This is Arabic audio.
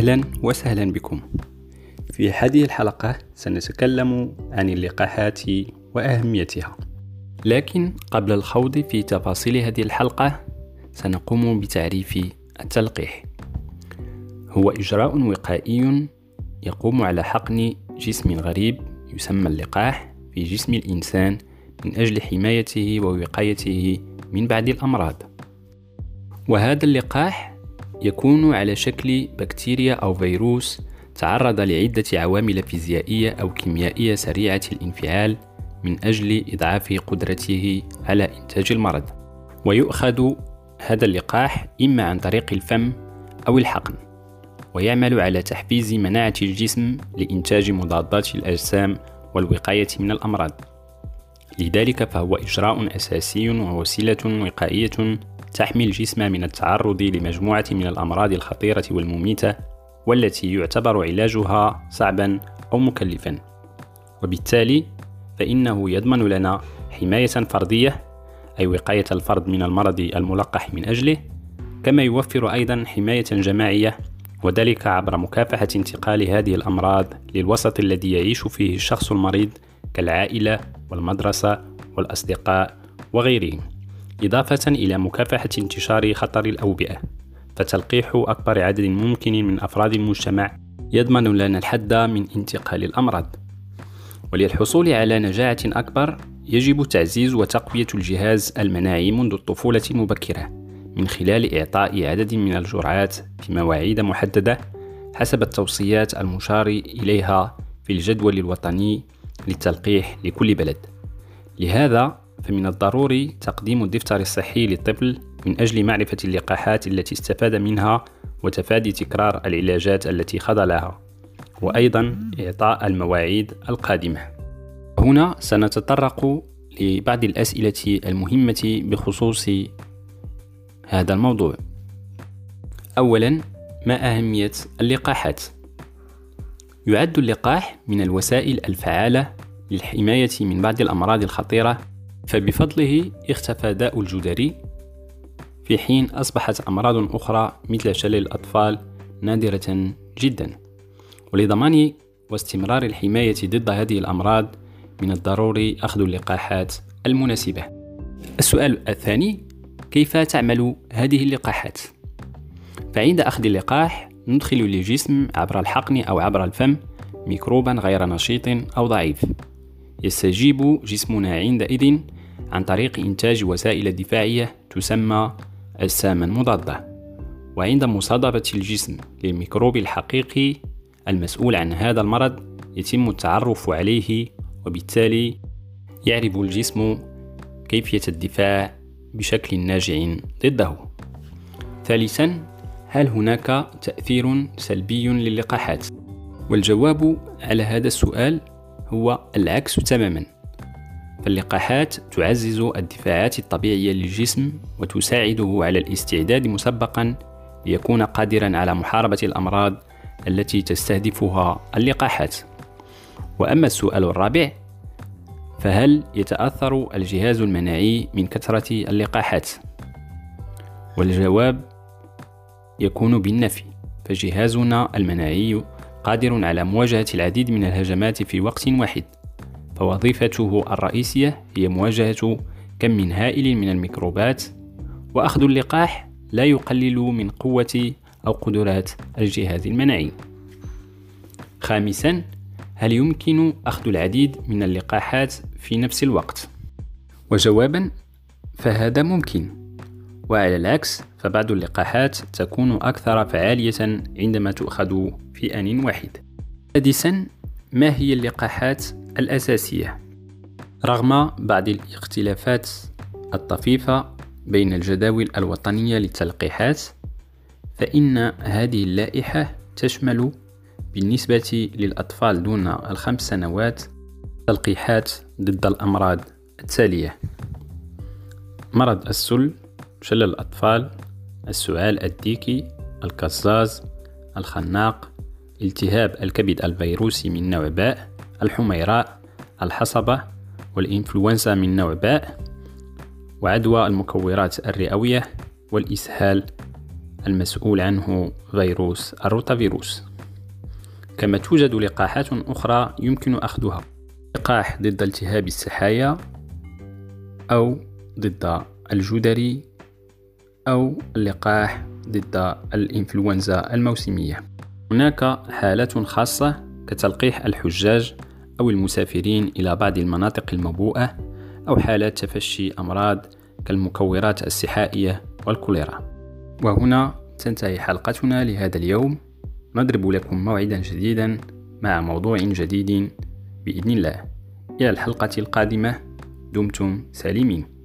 أهلا وسهلا بكم. في هذه الحلقة سنتكلم عن اللقاحات وأهميتها. لكن قبل الخوض في تفاصيل هذه الحلقة سنقوم بتعريف التلقيح. هو إجراء وقائي يقوم على حقن جسم غريب يسمى اللقاح في جسم الإنسان من أجل حمايته ووقايته من بعض الأمراض. وهذا اللقاح يكون على شكل بكتيريا أو فيروس تعرض لعدة عوامل فيزيائية أو كيميائية سريعة الانفعال من أجل إضعاف قدرته على إنتاج المرض. ويؤخذ هذا اللقاح إما عن طريق الفم أو الحقن ويعمل على تحفيز مناعة الجسم لإنتاج مضادات الأجسام والوقاية من الأمراض. لذلك فهو إجراء أساسي ووسيلة وقائية تحمي الجسم من التعرض لمجموعة من الأمراض الخطيرة والمميتة والتي يعتبر علاجها صعبا أو مكلفا. وبالتالي فإنه يضمن لنا حماية فردية أي وقاية الفرد من المرض الملقح من أجله كما يوفر أيضا حماية جماعية وذلك عبر مكافحة انتقال هذه الأمراض للوسط الذي يعيش فيه الشخص المريض كالعائلة والمدرسة والأصدقاء وغيرهم. إضافة إلى مكافحة انتشار خطر الأوبئة فتلقيح أكبر عدد ممكن من أفراد المجتمع يضمن لنا الحد من انتقال الأمراض. وللحصول على نجاعة أكبر يجب تعزيز وتقوية الجهاز المناعي منذ الطفولة المبكرة من خلال إعطاء عدد من الجرعات في مواعيد محددة حسب التوصيات المشار إليها في الجدول الوطني للتلقيح لكل بلد. لهذا فمن الضروري تقديم الدفتر الصحي للطفل من أجل معرفة اللقاحات التي استفاد منها وتفادي تكرار العلاجات التي خضع لها وأيضا إعطاء المواعيد القادمة هنا سنتطرق لبعض الأسئلة المهمة بخصوص هذا الموضوع أولا ما أهمية اللقاحات؟ يعد اللقاح من الوسائل الفعالة للحماية من بعض الأمراض الخطيرة فبفضله اختفى داء الجدري في حين أصبحت أمراض أخرى مثل شلل الأطفال نادرة جدا. ولضمان واستمرار الحماية ضد هذه الأمراض من الضروري أخذ اللقاحات المناسبة. السؤال الثاني كيف تعمل هذه اللقاحات؟ فعند أخذ اللقاح ندخل للجسم عبر الحقن أو عبر الفم ميكروبا غير نشيط أو ضعيف. يستجيب جسمنا عندئذ عن طريق إنتاج وسائل دفاعية تسمى أجساما مضادة. وعند مصادرة الجسم للميكروب الحقيقي المسؤول عن هذا المرض يتم التعرف عليه وبالتالي يعرف الجسم كيفية الدفاع بشكل ناجع ضده. ثالثا هل هناك تأثير سلبي للقاحات؟ والجواب على هذا السؤال هو العكس تماما. فاللقاحات تعزز الدفاعات الطبيعية للجسم وتساعده على الاستعداد مسبقا ليكون قادرا على محاربة الأمراض التي تستهدفها اللقاحات وأما السؤال الرابع فهل يتأثر الجهاز المناعي من كثرة اللقاحات؟ والجواب يكون بالنفي فجهازنا المناعي قادر على مواجهة العديد من الهجمات في وقت واحد فوظيفته الرئيسية هي مواجهة كم من هائل من الميكروبات وأخذ اللقاح لا يقلل من قوة أو قدرات الجهاز المناعي خامسا هل يمكن أخذ العديد من اللقاحات في نفس الوقت؟ وجوابا فهذا ممكن وعلى العكس فبعض اللقاحات تكون أكثر فعالية عندما تؤخذ في آن واحد. سادسا ما هي اللقاحات الأساسية؟ رغم بعض الاختلافات الطفيفة بين الجداول الوطنية للتلقيحات فإن هذه اللائحة تشمل بالنسبة للأطفال دون الخمس سنوات تلقيحات ضد الأمراض التالية مرض السل شلل الأطفال السعال الديكي الكزاز الخناق التهاب الكبد الفيروسي من نوع باء الحميراء الحصبة والإنفلونزا من نوع باء وعدوى المكورات الرئوية والإسهال المسؤول عنه فيروس الروتافيروس. كما توجد لقاحات أخرى يمكن أخذها. لقاح ضد التهاب السحايا أو ضد الجدري أو اللقاح ضد الإنفلونزا الموسمية. هناك حالات خاصة كتلقيح الحجاج أو المسافرين إلى بعض المناطق المبوءة أو حالات تفشي أمراض كالمكورات السحائية والكوليرا. وهنا تنتهي حلقتنا لهذا اليوم. نضرب لكم موعدا جديدا مع موضوع جديد بإذن الله. إلى الحلقة القادمة. دمتم سالمين.